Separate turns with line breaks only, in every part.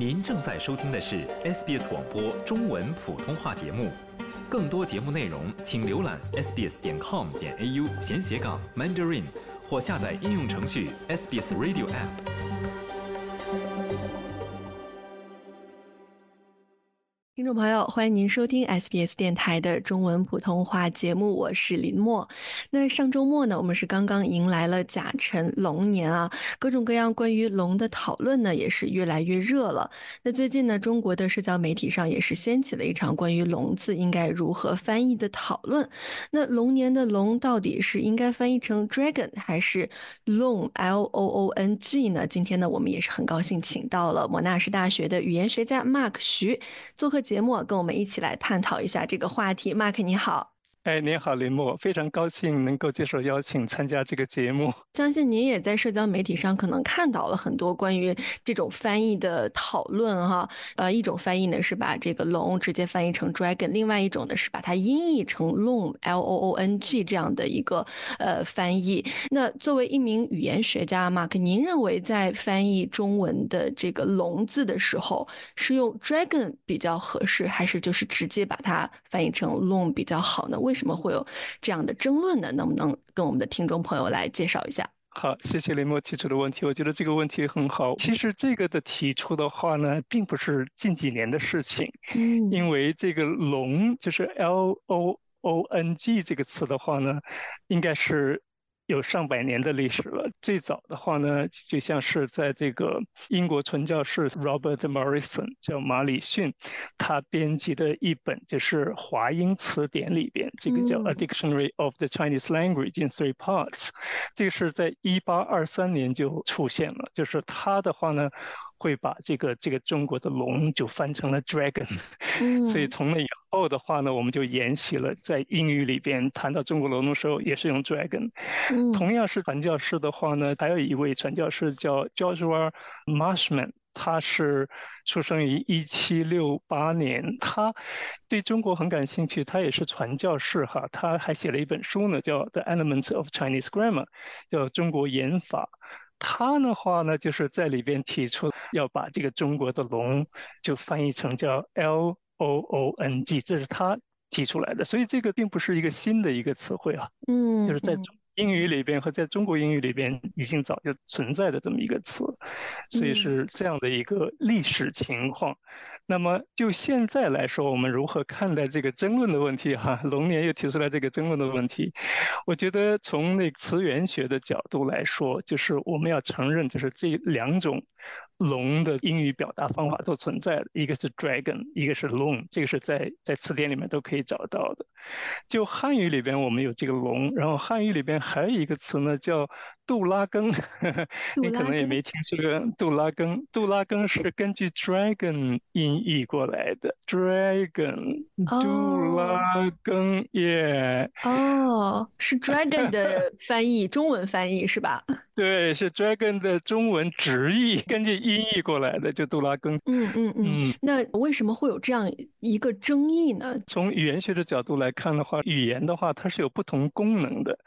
您正在收听的是 SBS 广播中文普通话节目，更多节目内容请浏览 sbs 点 com 点 au 闲斜杠 Mandarin 或下载应用程序 SBS Radio App。
朋友，欢迎您收听 SBS 电台的中文普通话节目，我是林默。那上周末呢，我们是刚刚迎来了甲辰龙年啊，各种各样关于龙的讨论呢，也是越来越热了。那最近呢，中国的社交媒体上也是掀起了一场关于“龙”字应该如何翻译的讨论。那龙年的“龙”到底是应该翻译成 “dragon” 还是 “long”（L O O N G） 呢？今天呢，我们也是很高兴请到了莫纳什大学的语言学家 Mark 徐做客。节目跟我们一起来探讨一下这个话题，Mark 你好。
哎，您好，林默，非常高兴能够接受邀请参加这个节目。
相信您也在社交媒体上可能看到了很多关于这种翻译的讨论哈。呃，一种翻译呢是把这个龙直接翻译成 dragon，另外一种呢是把它音译成 long，l o o n g 这样的一个呃翻译。那作为一名语言学家，Mark，您认为在翻译中文的这个龙字的时候，是用 dragon 比较合适，还是就是直接把它翻译成 long 比较好呢？为什么会有这样的争论呢？能不能跟我们的听众朋友来介绍一下？
好，谢谢林默提出的问题。我觉得这个问题很好。其实这个的提出的话呢，并不是近几年的事情。嗯，因为这个“龙”就是 “L O O N G” 这个词的话呢，应该是。有上百年的历史了。最早的话呢，就像是在这个英国传教士 Robert Morrison 叫马里逊，他编辑的一本就是华英词典里边，这个叫《A Dictionary of the Chinese Language in Three Parts》，这个是在一八二三年就出现了。就是他的话呢。会把这个这个中国的龙就翻成了 dragon，所以从那以后的话呢，我们就沿袭了在英语里边谈到中国龙的时候，也是用 dragon。同样是传教士的话呢，还有一位传教士叫 Joshua Marshman，他是出生于一七六八年，他对中国很感兴趣，他也是传教士哈，他还写了一本书呢，叫 The Elements of Chinese Grammar，叫中国言法。他的话呢，就是在里边提出要把这个中国的龙就翻译成叫 L O O N G，这是他提出来的，所以这个并不是一个新的一个词汇啊，嗯，就是在英语里边和在中国英语里边已经早就存在的这么一个词，所以是这样的一个历史情况。那么就现在来说，我们如何看待这个争论的问题？哈，龙年又提出来这个争论的问题。我觉得从那词源学的角度来说，就是我们要承认，就是这两种。龙的英语表达方法都存在的，一个是 dragon，一个是 long，这个是在在词典里面都可以找到的。就汉语里边我们有这个龙，然后汉语里边还有一个词呢叫杜拉根，你可能也没听说过杜拉根。杜拉根是根据 dragon 音译过来的，dragon，杜拉根耶。
哦，是 dragon 的翻译，中文翻译是吧？
对，是 dragon 的中文直译。根据音译过来的，就杜拉根。
嗯嗯嗯。那为什么会有这样一个争议呢？
从语言学的角度来看的话，语言的话它是有不同功能的，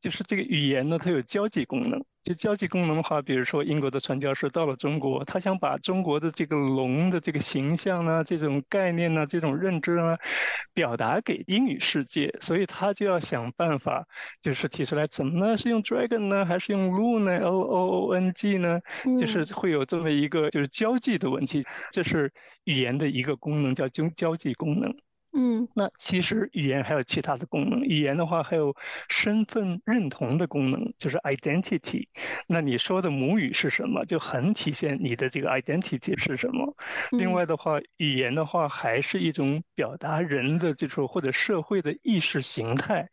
就是这个语言呢，它有交际功能。就交际功能的话，比如说英国的传教士到了中国，他想把中国的这个龙的这个形象呢、这种概念呢、这种认知呢，表达给英语世界，所以他就要想办法，就是提出来怎么呢？是用 dragon 呢，还是用 loon 呢？O O O N G 呢？就是会有这么一个就是交际的问题，这是语言的一个功能，叫交交际功能。嗯，那其实语言还有其他的功能。语言的话还有身份认同的功能，就是 identity。那你说的母语是什么，就很体现你的这个 identity 是什么。另外的话，语言的话还是一种表达人的这种或者社会的意识形态，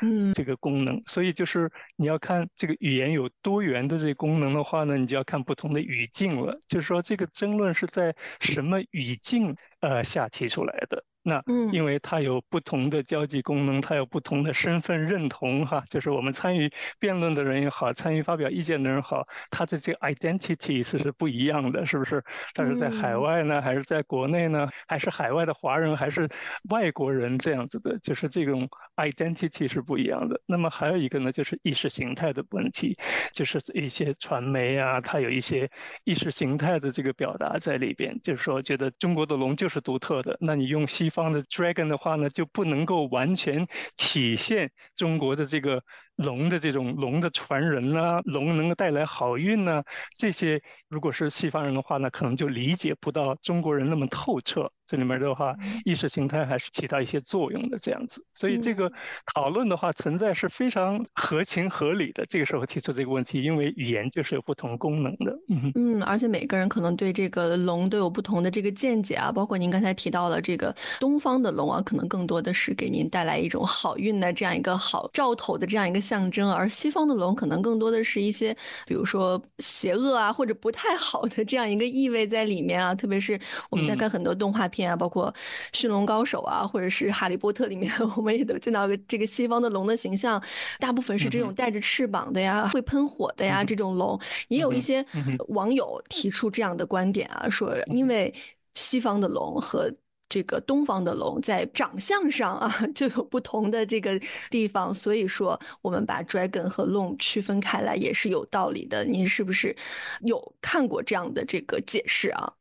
嗯，这个功能。所以就是你要看这个语言有多元的这个功能的话呢，你就要看不同的语境了。就是说这个争论是在什么语境呃下提出来的。那因为它有不同的交际功能，它有不同的身份认同，哈，就是我们参与辩论的人也好，参与发表意见的人好，他的这个 identity 是是不一样的，是不是？但是在海外呢，还是在国内呢，还是海外的华人，还是外国人这样子的，就是这种 identity 是不一样的。那么还有一个呢，就是意识形态的问题，就是一些传媒啊，它有一些意识形态的这个表达在里边，就是说觉得中国的龙就是独特的，那你用西方的 dragon 的话呢，就不能够完全体现中国的这个。龙的这种龙的传人啊，龙能够带来好运呢，这些如果是西方人的话呢，可能就理解不到中国人那么透彻。这里面的话，意识形态还是起到一些作用的这样子。所以这个讨论的话，存在是非常合情合理的。这个时候提出这个问题，因为语言就是有不同功能的。
嗯嗯，而且每个人可能对这个龙都有不同的这个见解啊。包括您刚才提到了这个东方的龙啊，可能更多的是给您带来一种好运的这样一个好兆头的这样一个。象征，而西方的龙可能更多的是一些，比如说邪恶啊，或者不太好的这样一个意味在里面啊。特别是我们在看很多动画片啊，包括《驯龙高手》啊，或者是《哈利波特》里面，我们也都见到这个西方的龙的形象，大部分是这种带着翅膀的呀，会喷火的呀，这种龙。也有一些网友提出这样的观点啊，说因为西方的龙和这个东方的龙在长相上啊 就有不同的这个地方，所以说我们把 dragon 和龙区分开来也是有道理的。您是不是有看过这样的这个解释啊？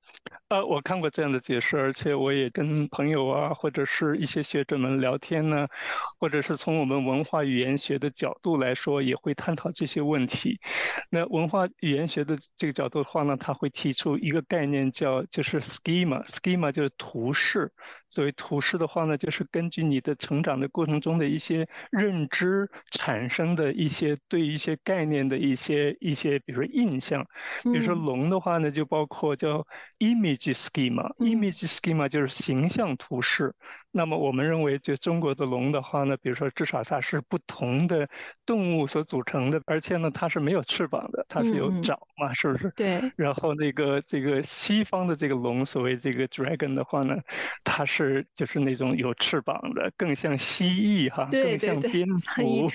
呃，我看过这样的解释，而且我也跟朋友啊，或者是一些学者们聊天呢，或者是从我们文化语言学的角度来说，也会探讨这些问题。那文化语言学的这个角度的话呢，他会提出一个概念叫就是 schema，schema 就是图示。作为图示的话呢，就是根据你的成长的过程中的一些认知产生的一些对一些概念的一些一些，比如说印象。比如说龙的话呢，就包括叫 image schema，image schema 就是形象图示。那么我们认为，就中国的龙的话呢，比如说至少它是不同的动物所组成的，而且呢它是没有翅膀的，它是有爪嘛，是不是？
对。
然后那个这个西方的这个龙，所谓这个 dragon 的话呢，它是就是那种有翅膀的，更像蜥蜴哈，更像蝙蝠。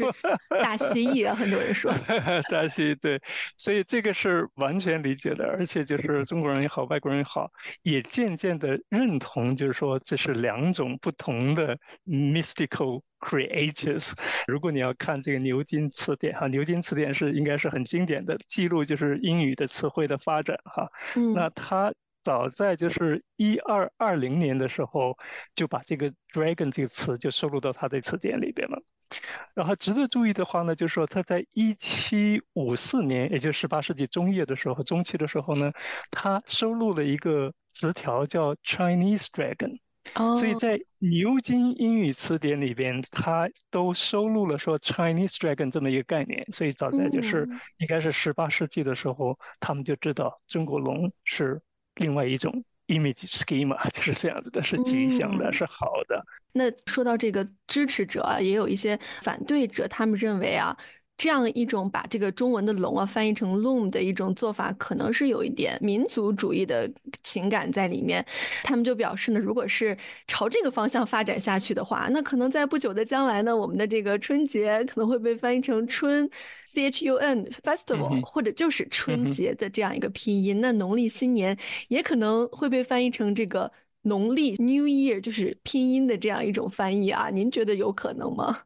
大蜥蜴啊，很多人说。
大蜥蜴对，所以这个是完全理解的，而且就是中国人也好，外国人也好，也渐渐的认同，就是说这是两种。不同的 mystical creatures。如果你要看这个牛津词典哈，牛津词典是应该是很经典的记录，就是英语的词汇的发展哈。嗯。那他早在就是一二二零年的时候，就把这个 dragon 这个词就收录到他的词典里边了。然后值得注意的话呢，就是说他在一七五四年，也就是十八世纪中叶的时候，中期的时候呢，他收录了一个词条叫 Chinese dragon。所以在牛津英语词典里边，它都收录了说 Chinese dragon 这么一个概念。所以早在就是应该是十八世纪的时候，他们就知道中国龙是另外一种 image schema，就是这样子的，是吉祥的，是好的。
那说到这个支持者啊，也有一些反对者，他们认为啊。这样一种把这个中文的龙啊翻译成 loom 的一种做法，可能是有一点民族主义的情感在里面。他们就表示呢，如果是朝这个方向发展下去的话，那可能在不久的将来呢，我们的这个春节可能会被翻译成春 c h u n festival，或者就是春节的这样一个拼音。那农历新年也可能会被翻译成这个农历 New Year，就是拼音的这样一种翻译啊。您觉得有可能吗？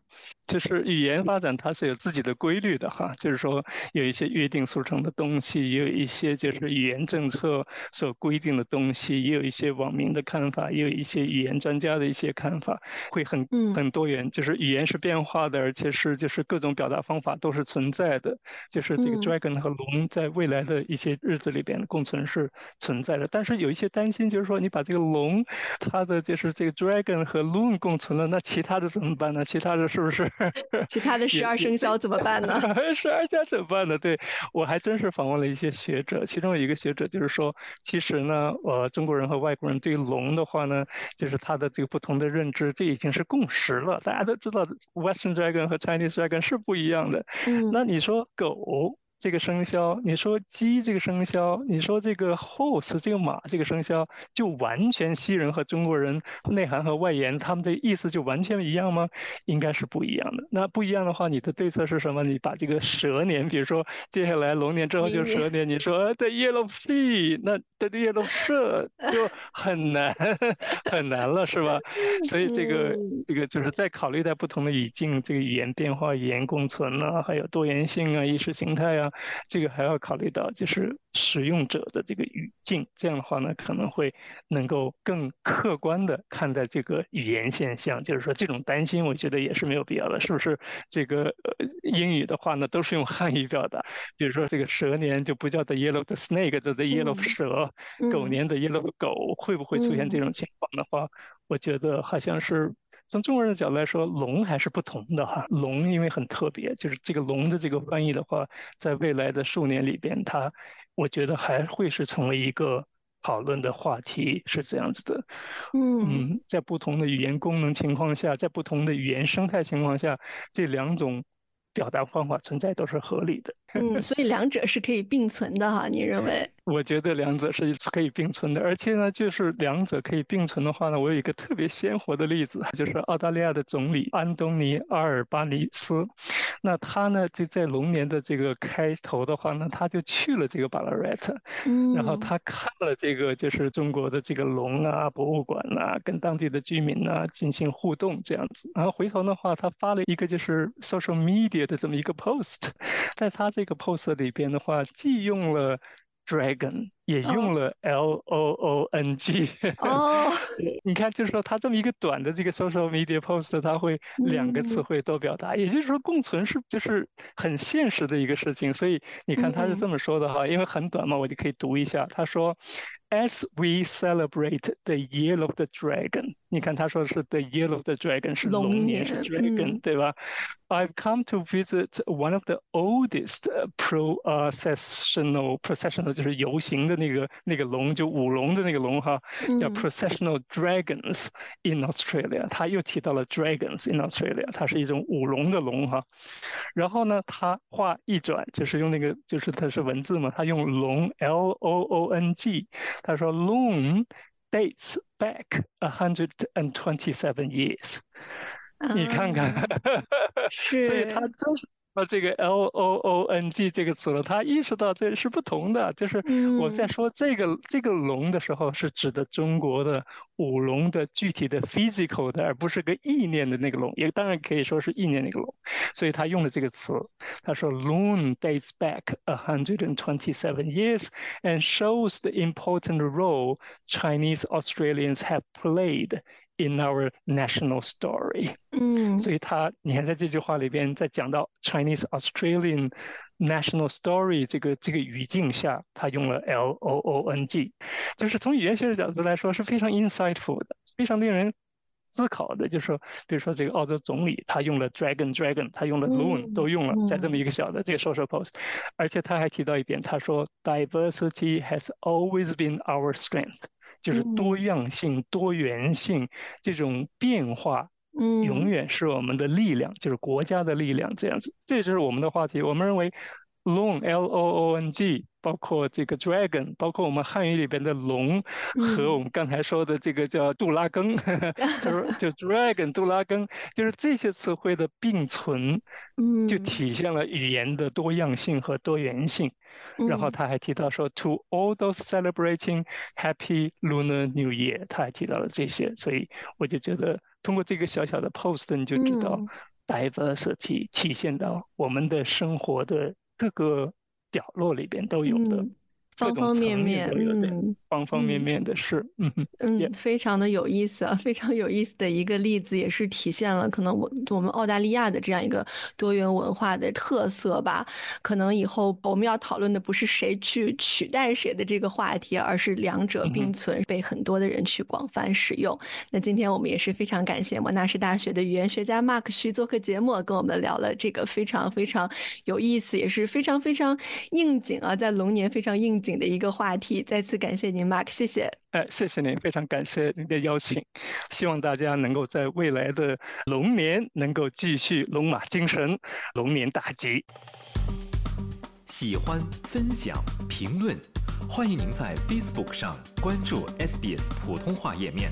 就是语言发展，它是有自己的规律的哈。就是说，有一些约定俗成的东西，也有一些就是语言政策所规定的东西，也有一些网民的看法，也有一些语言专家的一些看法，会很很多元。就是语言是变化的，而且是就是各种表达方法都是存在的。就是这个 dragon 和龙在未来的一些日子里边共存是存在的。但是有一些担心，就是说你把这个龙，它的就是这个 dragon 和 loon 共存了，那其他的怎么办呢？其他的是不是？
其他的十二生肖怎么办呢？
十二家怎么办呢？对我还真是访问了一些学者，其中有一个学者就是说，其实呢，呃，中国人和外国人对龙的话呢，就是他的这个不同的认知，这已经是共识了。大家都知道，Western Dragon 和 Chinese Dragon 是不一样的。嗯，那你说狗？这个生肖，你说鸡这个生肖，你说这个 horse 这个马这个生肖，就完全西人和中国人内涵和外延，他们的意思就完全一样吗？应该是不一样的。那不一样的话，你的对策是什么？你把这个蛇年，比如说接下来龙年之后就是蛇年，你说 the yellow flea，那 the yellow shirt 就很难 很难了，是吧？所以这个这个就是在考虑在不同的语境，这个语言变化、语言共存啊，还有多元性啊、意识形态啊，这个还要考虑到就是使用者的这个语境。这样的话呢，可能会能够更客观的看待这个语言现象。就是说，这种担心，我觉得也是没有必要的，是不是？这个呃英语的话呢，都是用汉语表达，比如说这个蛇年就不叫 the yellow the snake 的 the yellow 蛇，狗年的 yellow 狗，会不会出现这种情况的话？我觉得好像是从中国人的角度来说，龙还是不同的哈。龙因为很特别，就是这个龙的这个翻译的话，在未来的数年里边，它我觉得还会是成为一个讨论的话题，是这样子的。嗯，在不同的语言功能情况下，在不同的语言生态情况下，这两种表达方法存在都是合理的。
嗯，所以两者是可以并存的哈？你认为？
我觉得两者是可以并存的，而且呢，就是两者可以并存的话呢，我有一个特别鲜活的例子，就是澳大利亚的总理安东尼阿尔巴尼斯。那他呢，就在龙年的这个开头的话呢，他就去了这个巴拉瑞特，嗯，然后他看了这个就是中国的这个龙啊博物馆啊，跟当地的居民啊进行互动这样子。然后回头的话，他发了一个就是 social media 的这么一个 post，在他这个 post 里边的话，既用了。Dragon 也用了 L O O N G，哦，你看，就是说它这么一个短的这个 social media post，它会两个词汇都表达，也就是说共存是就是很现实的一个事情，所以你看他是这么说的哈，因为很短嘛，我就可以读一下，他说。As we celebrate the year of the dragon，你看他说是 the year of the dragon 是龙年是 dragon 对吧？I've come to visit one of the oldest processional processional 就是游行的那个那个龙，就舞龙的那个龙哈，叫 processional dragons in Australia。他又提到了 dragons in Australia，它是一种舞龙的龙哈。然后呢，他画一转，就是用那个就是它是文字嘛，他用龙 L O O N G。 他说，Loon dates back a hundred and twenty-seven years。你看看，
是，
所以他就是。 那这个 L O O N G 这个词了，他意识到这是不同的。就是我在说这个这个龙的时候，是指的中国的舞龙的具体的 physical 的，而不是个意念的那个龙。也当然可以说是意念那个龙。所以他用了这个词，他说 Loon dates back a hundred and twenty-seven years and shows the important role Chinese Australians have played. In our national story，嗯，所以他你看在这句话里边，在讲到 Chinese Australian national story 这个这个语境下，他用了 L O O N G，就是从语言学的角度来说是非常 insightful 的，非常令人思考的。就是说，比如说这个澳洲总理，他用了 dragon dragon，他用了 loon 都用了，在这么一个小的这个 social post，而且他还提到一点，他说 diversity has always been our strength。就是多样性、多元性这种变化，嗯，永远是我们的力量，就是国家的力量这样子。这就是我们的话题。我们认为，long L O O N G，包括这个 dragon，包括我们汉语里边的龙，和我们刚才说的这个叫杜拉根，他 说 就 dragon 杜拉根，就是这些词汇的并存，嗯，就体现了语言的多样性和多元性。然后他还提到说，To all those celebrating Happy Lunar New Year，他还提到了这些，所以我就觉得通过这个小小的 post，你就知道 diversity 体现到我们的生活的各个角落里边都有的。
方方面面，
嗯，方方面面的事，嗯
嗯，非常的有意思啊，非常有意思的一个例子，也是体现了可能我我们澳大利亚的这样一个多元文化的特色吧。可能以后我们要讨论的不是谁去取代谁的这个话题，而是两者并存，被很多的人去广泛使用。那今天我们也是非常感谢莫纳什大学的语言学家 Mark 徐做客节目，跟我们聊了这个非常非常有意思，也是非常非常应景啊，在龙年非常应。景的一个话题，再次感谢您，Mark，谢谢。
哎，谢谢您，非常感谢您的邀请，希望大家能够在未来的龙年能够继续龙马精神，龙年大吉。
喜欢、分享、评论，欢迎您在 Facebook 上关注 SBS 普通话页面。